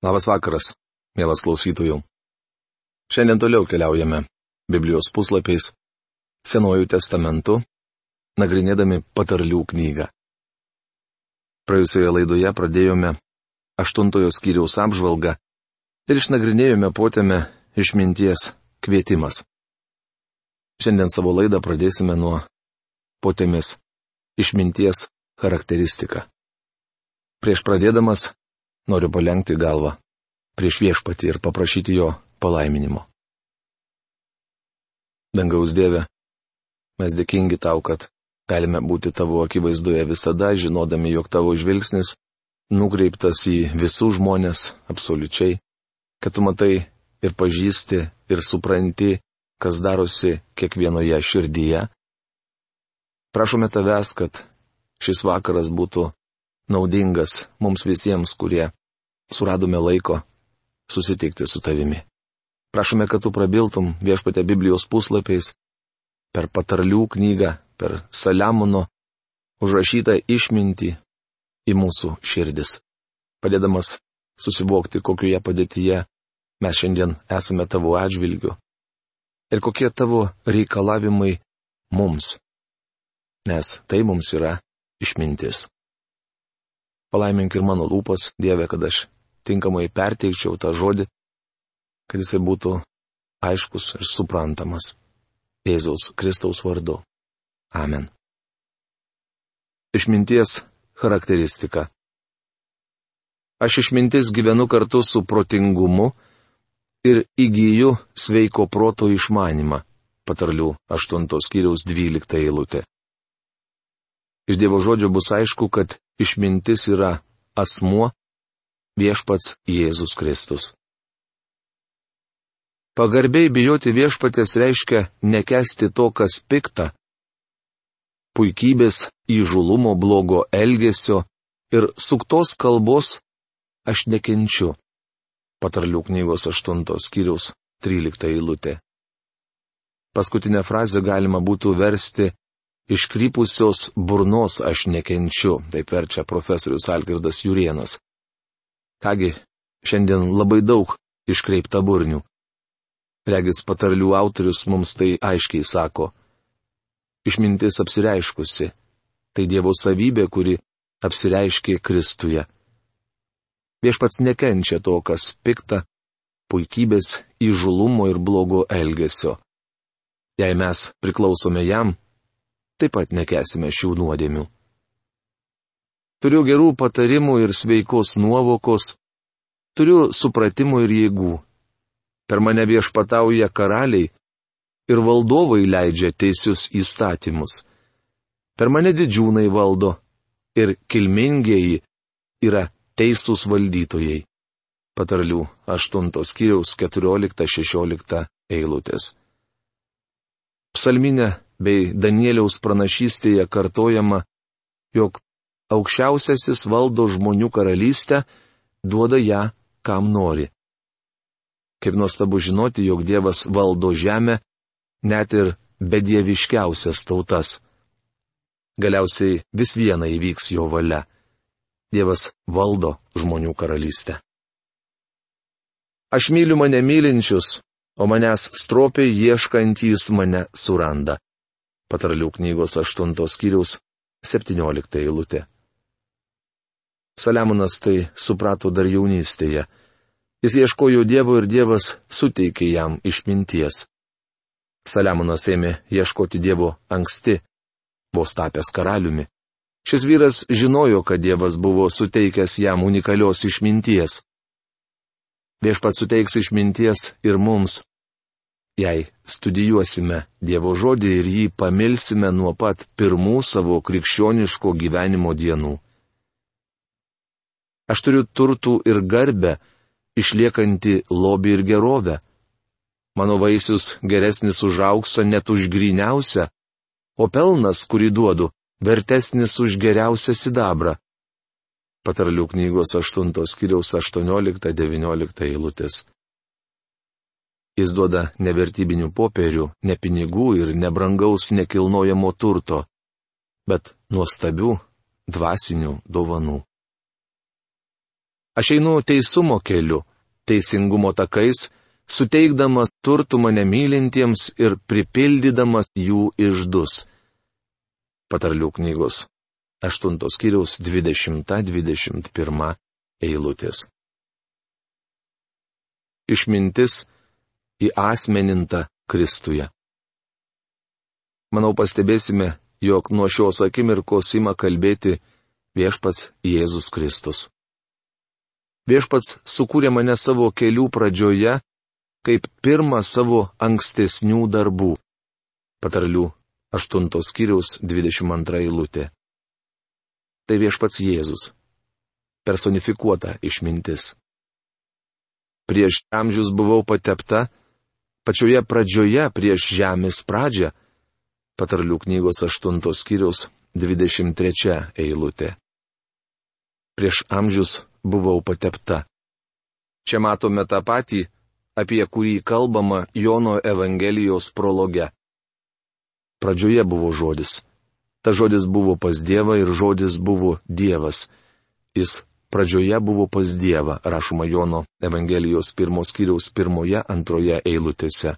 Labas vakaras, mielas klausytojų. Šiandien toliau keliaujame Biblijos puslapiais Senuoju testamentu, nagrinėdami patarlių knygą. Praėjusioje laidoje pradėjome aštuntojo skyriaus apžvalgą ir išnagrinėjome potėme išminties kvietimas. Šiandien savo laidą pradėsime nuo potėmis išminties charakteristika. Prieš pradėdamas noriu palengti galvą prieš viešpatį ir paprašyti jo palaiminimo. Dangaus Dieve, mes dėkingi tau, kad galime būti tavo akivaizdoje visada, žinodami, jog tavo žvilgsnis nukreiptas į visų žmonės absoliučiai, kad tu matai ir pažįsti ir supranti, kas darosi kiekvienoje širdyje. Prašome tavęs, kad šis vakaras būtų naudingas mums visiems, kurie suradome laiko susitikti su tavimi. Prašome, kad tu prabiltum viešpatę Biblijos puslapiais, per patarlių knygą, per Saliamono užrašytą išmintį į mūsų širdis, padėdamas susivokti, kokioje padėtyje mes šiandien esame tavo atžvilgiu ir kokie tavo reikalavimai mums, nes tai mums yra išmintis. Palaimink ir mano lūpas, Dieve, kad aš tinkamai perteikčiau tą žodį, kad jisai būtų aiškus ir suprantamas. Jėzaus Kristaus vardu. Amen. Išminties charakteristika. Aš išmintis gyvenu kartu su protingumu ir įgyju sveiko proto išmanimą. Patarlių 8 skyriaus 12 eilutė. Iš Dievo žodžio bus aišku, kad išmintis yra asmuo, viešpats Jėzus Kristus. Pagarbiai bijoti viešpatės reiškia nekesti to, kas pikta, puikybės, įžulumo, blogo elgesio ir suktos kalbos aš nekenčiu. Patarlių knygos 8 skyriaus 13 eilutė. Paskutinę frazę galima būtų versti iškrypusios burnos aš nekenčiu, taip verčia profesorius Algirdas Jurienas. Kągi, šiandien labai daug iškreipta burnių. Regis patarlių autorius mums tai aiškiai sako. Išmintis apsireiškusi. Tai Dievo savybė, kuri apsireiškė Kristuje. Viešpats nekenčia to, kas pikta, puikybės, įžulumo ir blogo elgesio. Jei mes priklausome jam, taip pat nekesime šių nuodėmių. Turiu gerų patarimų ir sveikos nuovokos, turiu supratimų ir jėgų. Per mane viešpatauja karaliai ir valdovai leidžia teisius įstatymus. Per mane didžiūnai valdo ir kilmingieji yra teisūs valdytojai. Patarlių 8 skyriaus 14-16 eilutės. Psalminė bei Danieliaus pranašystėje kartojama, jog aukščiausiasis valdo žmonių karalystę, duoda ją, kam nori. Kaip nuostabu žinoti, jog Dievas valdo žemę, net ir bedieviškiausias tautas. Galiausiai vis viena įvyks jo valia. Dievas valdo žmonių karalystę. Aš myliu mane mylinčius, o manęs stropiai ieškantys mane suranda. Patarlių knygos 8 skyriaus 17 eilutė. Saliamonas tai suprato dar jaunystėje. Jis ieškojo Dievo ir Dievas suteikė jam išminties. Saliamonas ėmė ieškoti Dievo anksti, vos tapęs karaliumi. Šis vyras žinojo, kad Dievas buvo suteikęs jam unikalios išminties. Viešpat suteiks išminties ir mums, jei studijuosime Dievo žodį ir jį pamilsime nuo pat pirmų savo krikščioniško gyvenimo dienų. Aš turiu turtų ir garbę, išliekantį lobį ir gerovę. Mano vaisius geresnis už auksą net už griniausią, o pelnas, kurį duodu, vertesnis už geriausią sidabrą. Patarlių knygos 8 skyriaus 18-19 eilutės. Jis duoda nevertybinių popierių, ne pinigų ir nebrangaus nekilnojamo turto, bet nuostabių dvasinių dovanų. Aš einu teisumo keliu, teisingumo takais, suteikdamas turtų mane mylintiems ir pripildydamas jų išdus. Patarlių knygos 8 skyriaus 20-21 eilutės. Išmintis įasmeninta Kristuje. Manau pastebėsime, jog nuo šios akimirkos ima kalbėti viešpats Jėzus Kristus. Viešpats sukūrė mane savo kelių pradžioje, kaip pirmą savo ankstesnių darbų. Patarlių 8 skyriaus 22 eilutė. Tai viešpats Jėzus. Personifikuota išmintis. Prieš amžius buvau patepta, pačioje pradžioje prieš žemės pradžią, patarlių knygos 8 skyriaus 23 eilutė. Prieš amžius buvau patepta. Čia matome tą patį, apie kurį kalbama Jono Evangelijos prologe. Pradžioje buvo žodis. Ta žodis buvo pas Dievą ir žodis buvo Dievas. Jis pradžioje buvo pas Dievą, rašoma Jono Evangelijos pirmos kiriaus pirmoje, antroje eilutėse.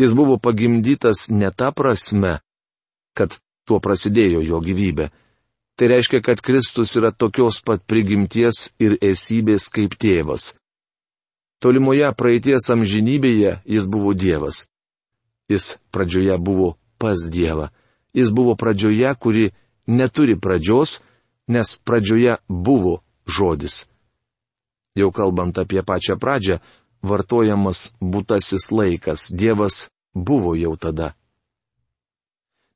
Jis buvo pagimdytas ne ta prasme, kad tuo prasidėjo jo gyvybė. Tai reiškia, kad Kristus yra tokios pat prigimties ir esybės kaip tėvas. Tolimoje praeities amžinybėje jis buvo Dievas. Jis pradžioje buvo pas Dievą. Jis buvo pradžioje, kuri neturi pradžios, nes pradžioje buvo žodis. Jau kalbant apie pačią pradžią, vartojamas būtasis laikas, Dievas buvo jau tada.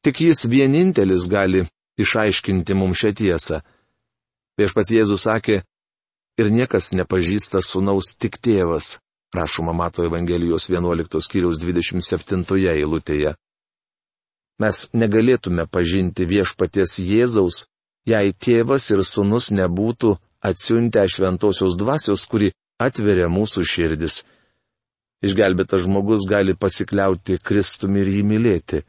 Tik jis vienintelis gali išaiškinti mums šią tiesą. Viešpats Jėzus sakė, ir niekas nepažįsta sunaus tik tėvas, rašoma Mato Evangelijos 11 skyriaus 27 eilutėje. Mes negalėtume pažinti viešpaties Jėzaus, jei tėvas ir sunus nebūtų atsiuntę šventosios dvasios, kuri atveria mūsų širdis. Išgelbėtas žmogus gali pasikliauti Kristumi ir jį mylėti.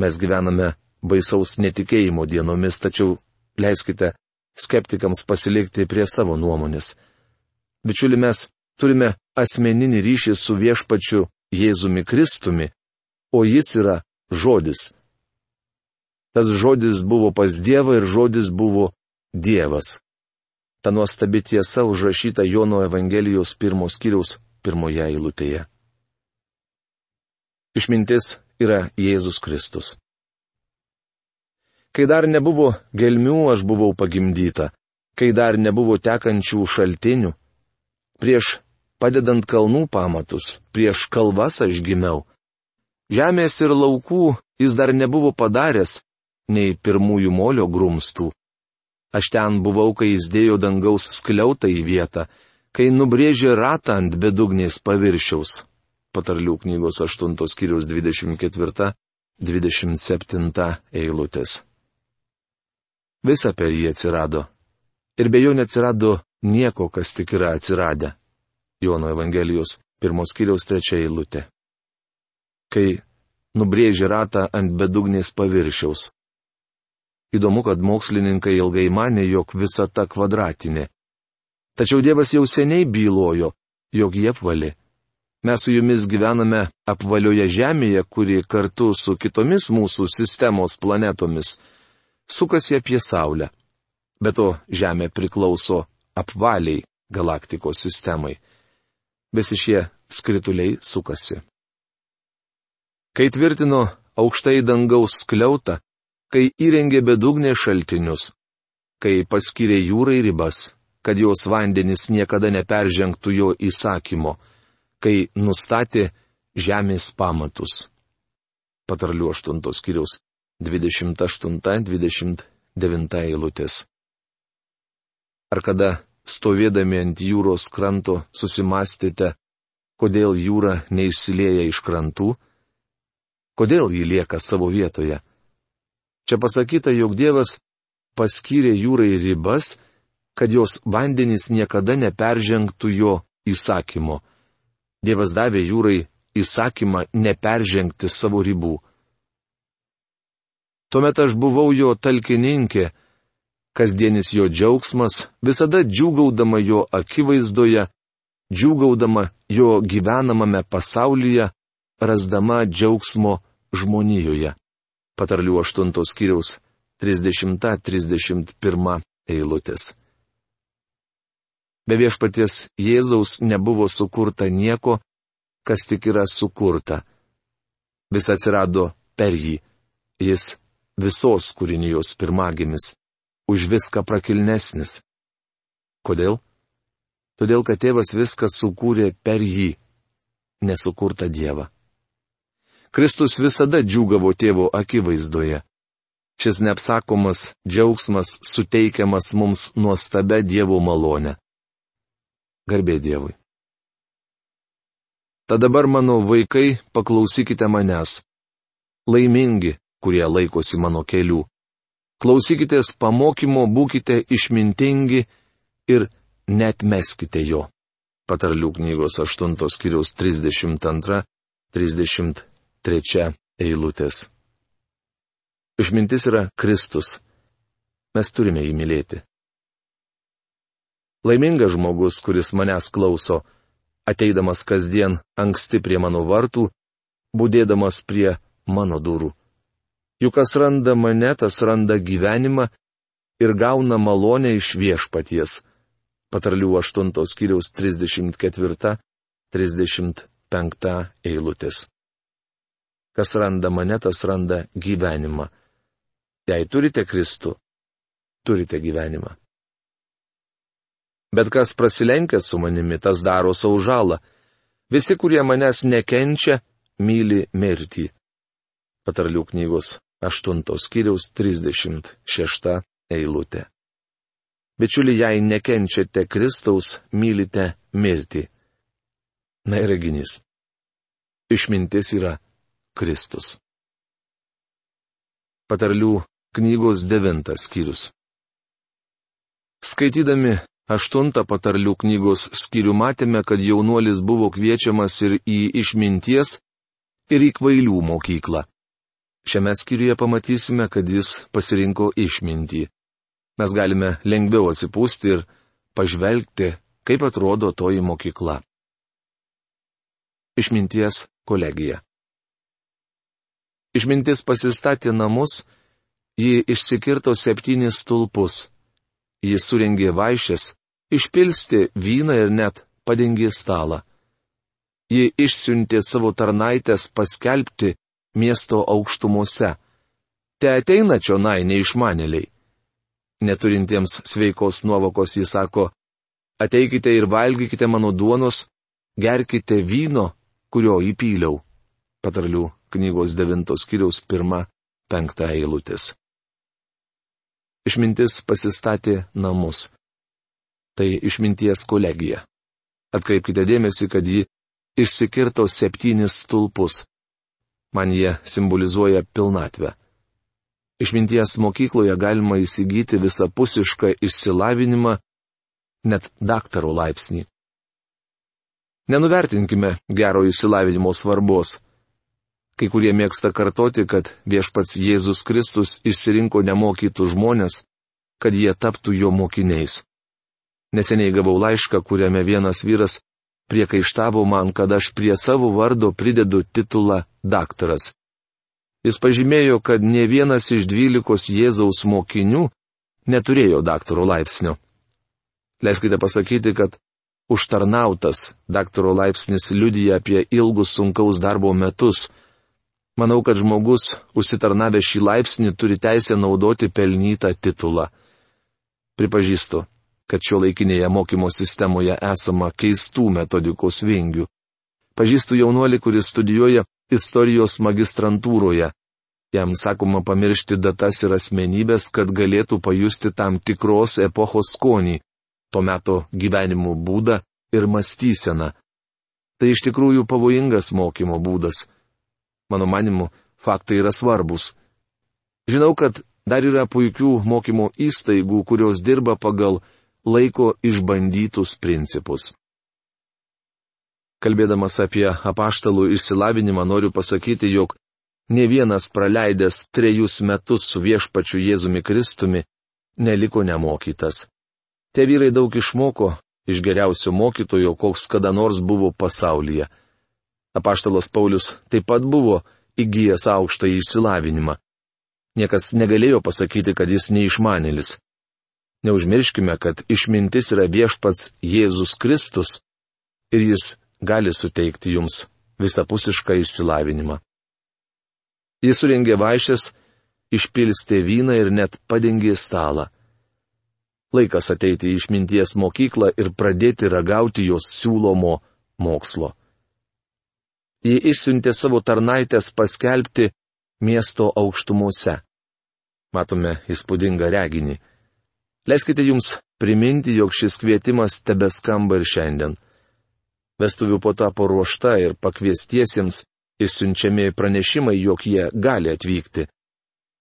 Mes gyvename baisaus netikėjimo dienomis, tačiau leiskite skeptikams pasilikti prie savo nuomonės. Bičiuli, mes turime asmeninį ryšį su viešpačiu Jėzumi Kristumi, o jis yra žodis. Tas žodis buvo pas Dievą ir žodis buvo Dievas. Ta nuostabi tiesa užrašyta Jono Evangelijos pirmos kiriaus pirmoje eilutėje. Išmintis yra Jėzus Kristus. Kai dar nebuvo gelmių, aš buvau pagimdyta, kai dar nebuvo tekančių šaltinių, prieš padedant kalnų pamatus, prieš kalvas aš gimiau. Žemės ir laukų jis dar nebuvo padaręs, nei pirmųjų molio grumstų. Aš ten buvau, kai jis dėjo dangaus skliautą į vietą, kai nubrėžė ratą ant bedugnės paviršiaus. Patarlių knygos 8 skyrius 24-27 eilutės. Visa per jį atsirado. Ir be jo neatsirado nieko, kas tik yra atsiradę. Jono Evangelijos pirmos kiriaus trečia eilutė. Kai nubrėžė ratą ant bedugnės paviršiaus. Įdomu, kad mokslininkai ilgai mane, jog visata kvadratinė. Tačiau Dievas jau seniai bylojo, jog jie apvali. Mes su jumis gyvename apvalioje Žemėje, kuri kartu su kitomis mūsų sistemos planetomis sukasi apie Saulę. Be to, Žemė priklauso apvaliai galaktikos sistemai. Visi šie skrituliai sukasi. Kai tvirtino aukštai dangaus skliautą, kai įrengė bedugnė šaltinius, kai paskyrė jūrai ribas, kad jos vandenis niekada neperžengtų jo įsakymo, kai nustatė žemės pamatus. Patarlių 8 skyriaus 28-29 eilutės. Ar kada stovėdami ant jūros kranto susimastėte, kodėl jūra neišsilieja iš krantų? Kodėl ji lieka savo vietoje? Čia pasakyta, jog Dievas paskyrė jūrai ribas, kad jos vandenys niekada neperžengtų jo įsakymo. Dievas davė jūrai įsakymą neperžengti savo ribų. Tuomet aš buvau jo talkininkė, kasdienis jo džiaugsmas, visada džiūgaudama jo akivaizdoje, džiūgaudama jo gyvenamame pasaulyje, rasdama džiaugsmo žmonijoje. Patarlių 8 skyriaus 30-31 eilutės. Be viešpaties Jėzaus nebuvo sukurta nieko, kas tik yra sukurta. Vis atsirado per jį. Jis visos kūrinijos pirmagimis, už viską prakilnesnis. Kodėl? Todėl, kad tėvas viską sukūrė per jį, nesukurtą Dievą. Kristus visada džiūgavo tėvo akivaizdoje. Šis neapsakomas džiaugsmas suteikiamas mums nuostabę Dievo malonę. Garbė Dievui. Tad dabar, mano vaikai, paklausykite manęs. Laimingi, kurie laikosi mano kelių. Klausykitės pamokymo, būkite išmintingi ir net meskite jo. Patarlių knygos 8 skiriaus 32-33 eilutės. Išmintis yra Kristus. Mes turime jį mylėti. Laimingas žmogus, kuris manęs klauso, ateidamas kasdien anksti prie mano vartų, būdėdamas prie mano durų. Juk kas randa mane, tas randa gyvenimą ir gauna malonę iš viešpaties. Patarlių 8 skyriaus 34-35 eilutės. Kas randa mane, tas randa gyvenimą. Jei turite Kristų, turite gyvenimą. Bet kas prasilenkia su manimi, tas daro savo žalą. Visi, kurie manęs nekenčia, myli mirtį. Patarlių knygos 8 skyriaus 36 eilutė. Bičiuli, jei nekenčiate Kristaus, mylite mirtį. Na ir reginys. Išmintis yra Kristus. Patarlių knygos 9 skyrius. Skaitydami aštuntą patarlių knygos skyrių matėme, kad jaunuolis buvo kviečiamas ir į išminties, ir į kvailių mokyklą. Šiame skyriuje pamatysime, kad jis pasirinko išmintį. Mes galime lengviau atsipūsti ir pažvelgti, kaip atrodo toji mokykla. Išminties kolegija. Išmintis pasistatė namus, ji išsikirto septynis stulpus. Ji surengė vaišės, išpilsti vyną ir net padengė stalą. Ji išsiuntė savo tarnaitės paskelbti, miesto aukštumose. Te ateina čionai neišmanėliai. Neturintiems sveikos nuovokos jis sako, ateikite ir valgykite mano duonos, gerkite vyno, kurio įpyliau. Patarlių knygos devintos kiriaus pirmą, penktą eilutės. Išmintis pasistatė namus. Tai išminties kolegija. Atkreipkite dėmesį, kad ji išsikirto septynis stulpus. Man jie simbolizuoja pilnatvę. Išminties mokykloje galima įsigyti visapusišką išsilavinimą, net daktaro laipsnį. Nenuvertinkime gero išsilavinimo svarbos. Kai kurie mėgsta kartoti, kad viešpats Jėzus Kristus išsirinko nemokytų žmonės, kad jie taptų jo mokiniais. Neseniai gavau laišką, kuriame vienas vyras priekaištavo man, kad aš prie savo vardo pridedu titulą daktaras. Jis pažymėjo, kad ne vienas iš dvylikos Jėzaus mokinių neturėjo daktaro laipsnio. Leiskite pasakyti, kad užtarnautas daktaro laipsnis liudyja apie ilgus sunkaus darbo metus. Manau, kad žmogus, užsitarnavęs šį laipsnį, turi teisę naudoti pelnytą titulą. Pripažįstu, kad šio laikinėje mokymo sistemoje esama keistų metodikos vingių. Pažįstu jaunuolį, kuris studijuoja istorijos magistrantūroje. Jam sakoma pamiršti datas ir asmenybės, kad galėtų pajusti tam tikros epochos skonį, to meto gyvenimo būdą ir mąstyseną. Tai iš tikrųjų pavojingas mokymo būdas. Mano manimu, faktai yra svarbus. Žinau, kad dar yra puikių mokymo įstaigų, kurios dirba pagal laiko išbandytus principus. Kalbėdamas apie apaštalų išsilavinimą noriu pasakyti, jog ne vienas praleidęs trejus metus su viešpačiu Jėzumi Kristumi neliko nemokytas. Tie vyrai daug išmoko iš geriausio mokytojo, koks kada nors buvo pasaulyje. Apaštalas Paulius taip pat buvo įgyjęs aukštą išsilavinimą. Niekas negalėjo pasakyti, kad jis neišmanėlis. Neužmirškime, kad išmintis yra viešpats Jėzus Kristus ir jis gali suteikti jums visapusišką išsilavinimą. Jis suringė vaišės, išpilstė vyną ir net padengė stalą. Laikas ateiti į išminties mokyklą ir pradėti ragauti jos siūlomo mokslo. Ji išsiuntė savo tarnaitės paskelbti miesto aukštumuose. Matome įspūdingą reginį. Leiskite jums priminti, jog šis kvietimas tebeskamba ir šiandien. Vestuvių po tapo ruošta ir pakviestiesiems išsiunčiami pranešimai, jog jie gali atvykti.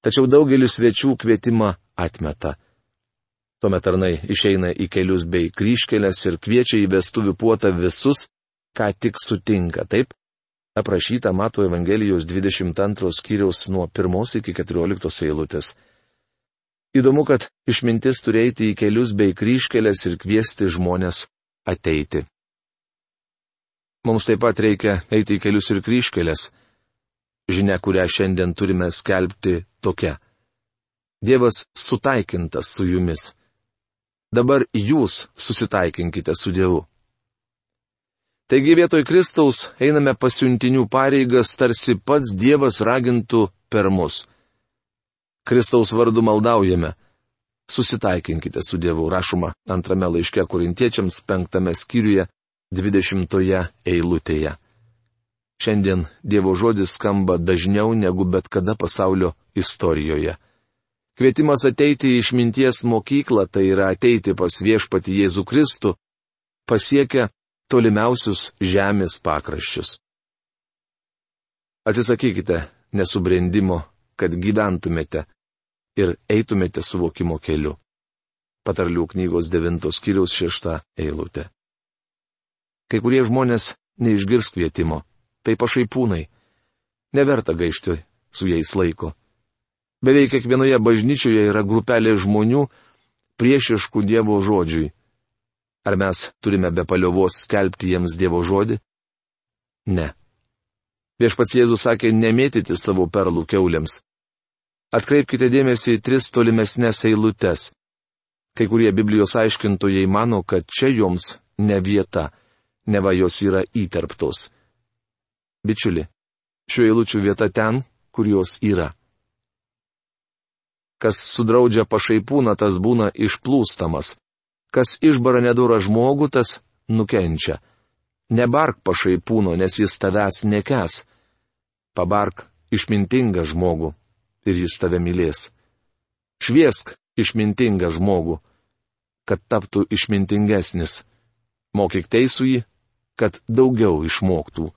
Tačiau daugelis svečių kvietimą atmeta. Tuomet tarnai išeina į kelius bei kryškelės ir kviečia į vestuvių puotą visus, ką tik sutinka, taip? Aprašyta Mato Evangelijos 22 skyriaus nuo 1 iki 14 eilutės. Įdomu, kad išmintis turėti į kelius bei kryškelės ir kviesti žmonės ateiti. Mums taip pat reikia eiti į kelius ir kryškelės. Žinia, kurią šiandien turime skelbti, tokia. Dievas sutaikintas su jumis. Dabar jūs susitaikinkite su Dievu. Taigi vietoj Kristaus einame pasiuntinių pareigas, tarsi pats Dievas ragintų per mus. Kristaus vardu maldaujame. Susitaikinkite su Dievu, rašoma antrame laiške korintiečiams penktame skyriuje, dvidešimtoje eilutėje. Šiandien Dievo žodis skamba dažniau negu bet kada pasaulio istorijoje. Kvietimas ateiti į išminties mokyklą, tai yra ateiti pas viešpati Jėzų Kristų, pasiekia tolimiausius žemės pakraščius. Atsisakykite nesubrendimo, kad gyventumėte ir eitumėte suvokimo keliu. Patarlių knygos 9 skyriaus 6 eilutė. Kai kurie žmonės neišgirs kvietimo. Tai pašaipūnai. Neverta gaišti su jais laiko. Beveik kiekvienoje bažnyčioje yra grupelė žmonių priešiškų Dievo žodžiui. Ar mes turime be paliovos skelbti jiems Dievo žodį? Ne. Viešpats Jėzus sakė nemėtyti savo perlų keuliams. Atkreipkite dėmesį į tris tolimesnės eilutes. Kai kurie Biblijos aiškintojai mano, kad čia joms ne vieta neva jos yra įterptos. Bičiuli, šių eilučių vieta ten, kur jos yra. Kas sudraudžia pašaipūną, tas būna išplūstamas. Kas išbara nedūra žmogų, tas nukenčia. Nebark pašaipūno, nes jis tavęs nekes. Pabark išmintingą žmogų ir jis tave mylės. Šviesk išmintingą žmogų, kad taptų išmintingesnis. Mokyk teisųjį kad daugiau išmoktų.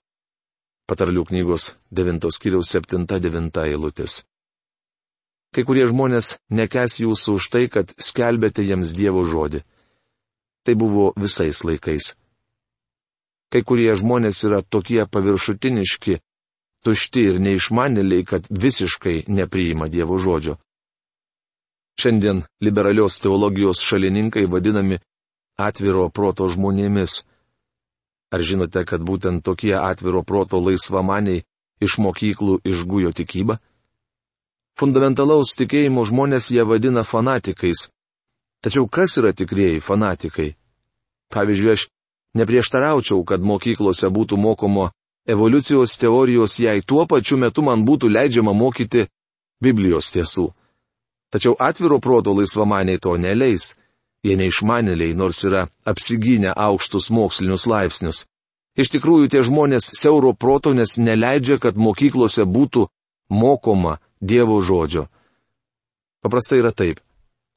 Patarlių knygos 9 skyriaus 7-9 eilutės. Kai kurie žmonės nekes jūsų už tai, kad skelbėte jiems Dievo žodį. Tai buvo visais laikais. Kai kurie žmonės yra tokie paviršutiniški, tušti ir neišmanėliai, kad visiškai nepriima Dievo žodžio. Šiandien liberalios teologijos šalininkai vadinami atviro proto žmonėmis. Ar žinote, kad būtent tokie atviro proto laisvamaniai iš mokyklų išgujo tikybą? Fundamentalaus tikėjimo žmonės jie vadina fanatikais. Tačiau kas yra tikrieji fanatikai? Pavyzdžiui, aš neprieštaraučiau, kad mokyklose būtų mokomo evoliucijos teorijos, jei tuo pačiu metu man būtų leidžiama mokyti Biblijos tiesų. Tačiau atviro proto laisvamaniai to neleis. Jie neišmanėliai, nors yra apsigynę aukštus mokslinius laipsnius. Iš tikrųjų, tie žmonės siauro proto, nes neleidžia, kad mokyklose būtų mokoma Dievo žodžio. Paprastai yra taip.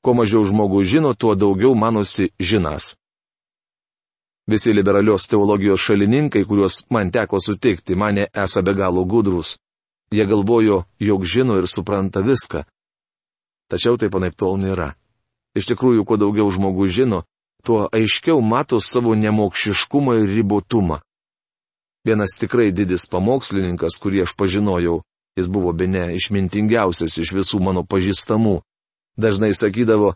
Kuo mažiau žmogus žino, tuo daugiau manosi žinas. Visi liberalios teologijos šalininkai, kuriuos man teko sutikti, mane esą be galo gudrus. Jie galvojo, jog žino ir supranta viską. Tačiau taip anaip tol nėra. Iš tikrųjų, kuo daugiau žmogus žino, tuo aiškiau mato savo nemokšiškumą ir ribotumą. Vienas tikrai didis pamokslininkas, kurį aš pažinojau, jis buvo be ne išmintingiausias iš visų mano pažįstamų, dažnai sakydavo,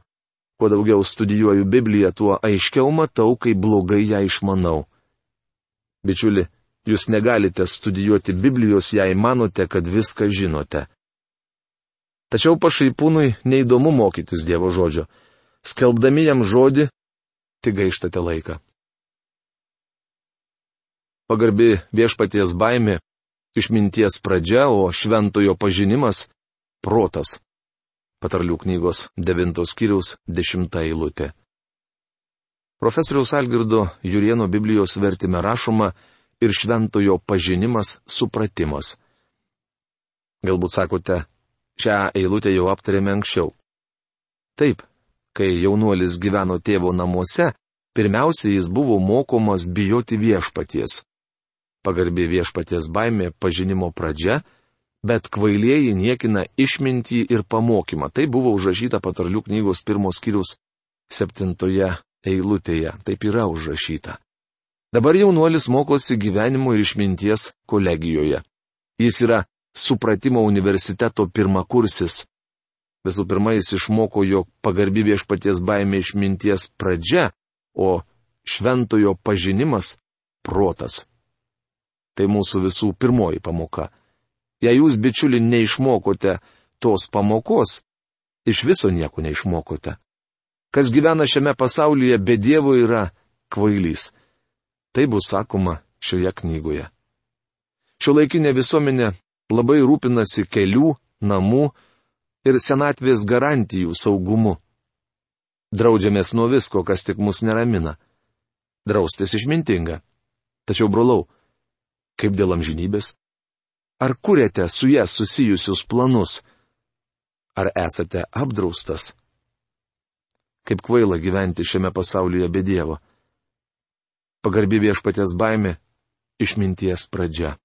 Kuo daugiau studijuoju Bibliją, tuo aiškiau matau, kaip blogai ją išmanau. Bičiuli, jūs negalite studijuoti Biblijos, jei manote, kad viską žinote. Tačiau pašaipūnui neįdomu mokytis Dievo žodžio. Skelbdami jam žodį, tik gaištate laiką. Pagarbi viešpaties baimė - išminties pradžia, o šventojo pažinimas - protas. Patarlių knygos 9 skyriaus 10 eilutė. Profesoriaus Algirdo Jurieno Biblijos vertime rašoma ir šventojo pažinimas - supratimas. Galbūt sakote, Šią eilutę jau aptarėme anksčiau. Taip, kai jaunuolis gyveno tėvo namuose, pirmiausia jis buvo mokomas bijoti viešpaties. Pagarbi viešpaties baimė pažinimo pradžia, bet kvailieji niekina išmintį ir pamokymą. Tai buvo užrašyta patarlių knygos pirmos skyrius septintoje eilutėje. Taip yra užrašyta. Dabar jaunuolis mokosi gyvenimo ir išminties kolegijoje. Jis yra supratimo universiteto pirmakursis. Visų pirma, jis išmoko, jog pagarbi viešpaties baimė išminties pradžia, o šventojo pažinimas - protas. Tai mūsų visų pirmoji pamoka. Jei jūs, bičiuli, neišmokote tos pamokos, iš viso nieko neišmokote. Kas gyvena šiame pasaulyje be Dievo yra kvailys. Tai bus sakoma šioje knygoje. Šio laikinė visuomenė labai rūpinasi kelių, namų ir senatvės garantijų saugumu. Draudžiamės nuo visko, kas tik mus neramina. Draustis išmintinga. Tačiau, brolau, kaip dėl amžinybės? Ar kuriate su ją susijusius planus? Ar esate apdraustas? Kaip kvaila gyventi šiame pasaulyje be Dievo. Pagarbi viešpatės baimė - išminties pradžia.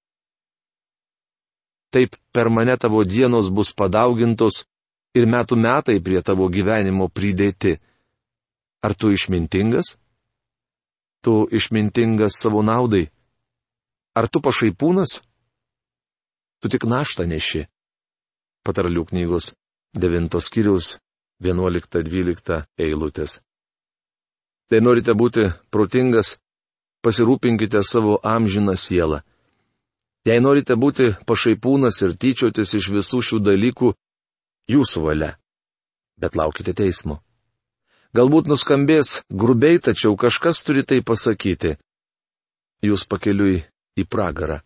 Taip per mane tavo dienos bus padaugintos ir metų metai prie tavo gyvenimo pridėti. Ar tu išmintingas? Tu išmintingas savo naudai. Ar tu pašaipūnas? Tu tik naštą neši. Patarlių knygos 9 skyriaus 11-12 eilutės. Tai norite būti protingas, pasirūpinkite savo amžiną sielą. Jei norite būti pašaipūnas ir tyčiotis iš visų šių dalykų, jūsų valia. Bet laukite teismo. Galbūt nuskambės grubiai, tačiau kažkas turi tai pasakyti. Jūs pakeliui į pragarą.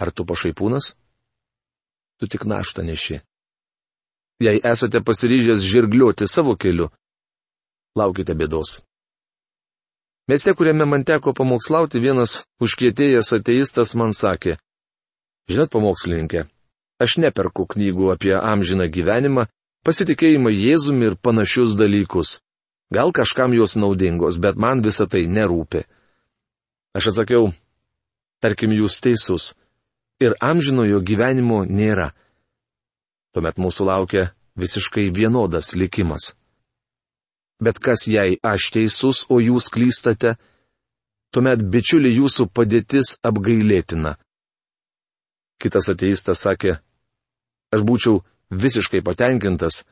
Ar tu pašaipūnas? Tu tik naštą neši. Jei esate pasiryžęs žirgliuoti savo keliu, laukite bėdos. Mieste, kuriame man teko pamokslauti, vienas užkietėjęs ateistas man sakė, žinot, pamokslininkė, aš neperku knygų apie amžiną gyvenimą, pasitikėjimą Jėzumi ir panašius dalykus. Gal kažkam jos naudingos, bet man visa tai nerūpi. Aš atsakiau, tarkim, jūs teisus. Ir amžinojo gyvenimo nėra. Tuomet mūsų laukia visiškai vienodas likimas. Bet kas jei aš teisus, o jūs klystate, tuomet bičiuli jūsų padėtis apgailėtina. Kitas ateistas sakė, aš būčiau visiškai patenkintas,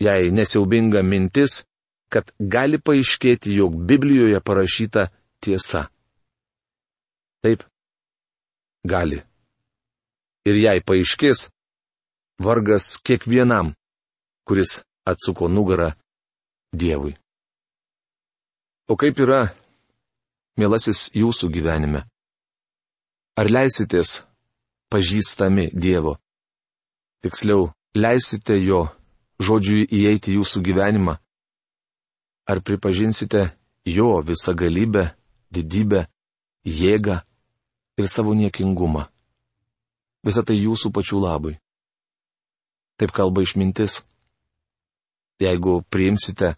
jei nesiaubinga mintis, kad gali paaiškėti, jog Biblijoje parašyta tiesa. Taip, gali. Ir jei paaiškės, vargas kiekvienam, kuris atsuko nugarą Dievui. O kaip yra, mielasis, jūsų gyvenime? Ar leisitės pažįstami Dievo? Tiksliau, leisite jo žodžiui įeiti jūsų gyvenimą? Ar pripažinsite jo visą galybę, didybę, jėgą ir savo niekingumą? Visą tai jūsų pačių labui. Taip kalba išmintis. Jeigu priimsite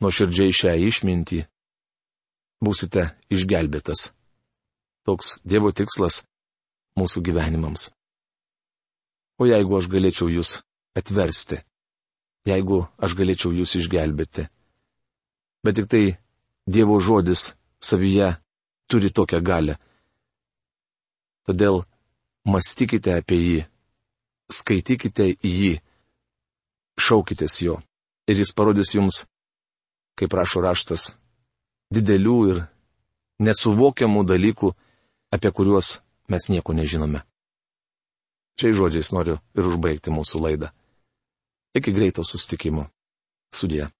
nuoširdžiai šią išmintį, būsite išgelbėtas. Toks Dievo tikslas mūsų gyvenimams. O jeigu aš galėčiau jūs atversti, jeigu aš galėčiau jūs išgelbėti. Bet tik tai Dievo žodis savyje turi tokią galę. Todėl mąstykite apie jį, skaitykite jį, šaukitės jo ir jis parodys jums, kaip prašo raštas, didelių ir nesuvokiamų dalykų, apie kuriuos mes nieko nežinome. Šiais žodžiais noriu ir užbaigti mūsų laidą. Iki greito sustikimo. Sudė.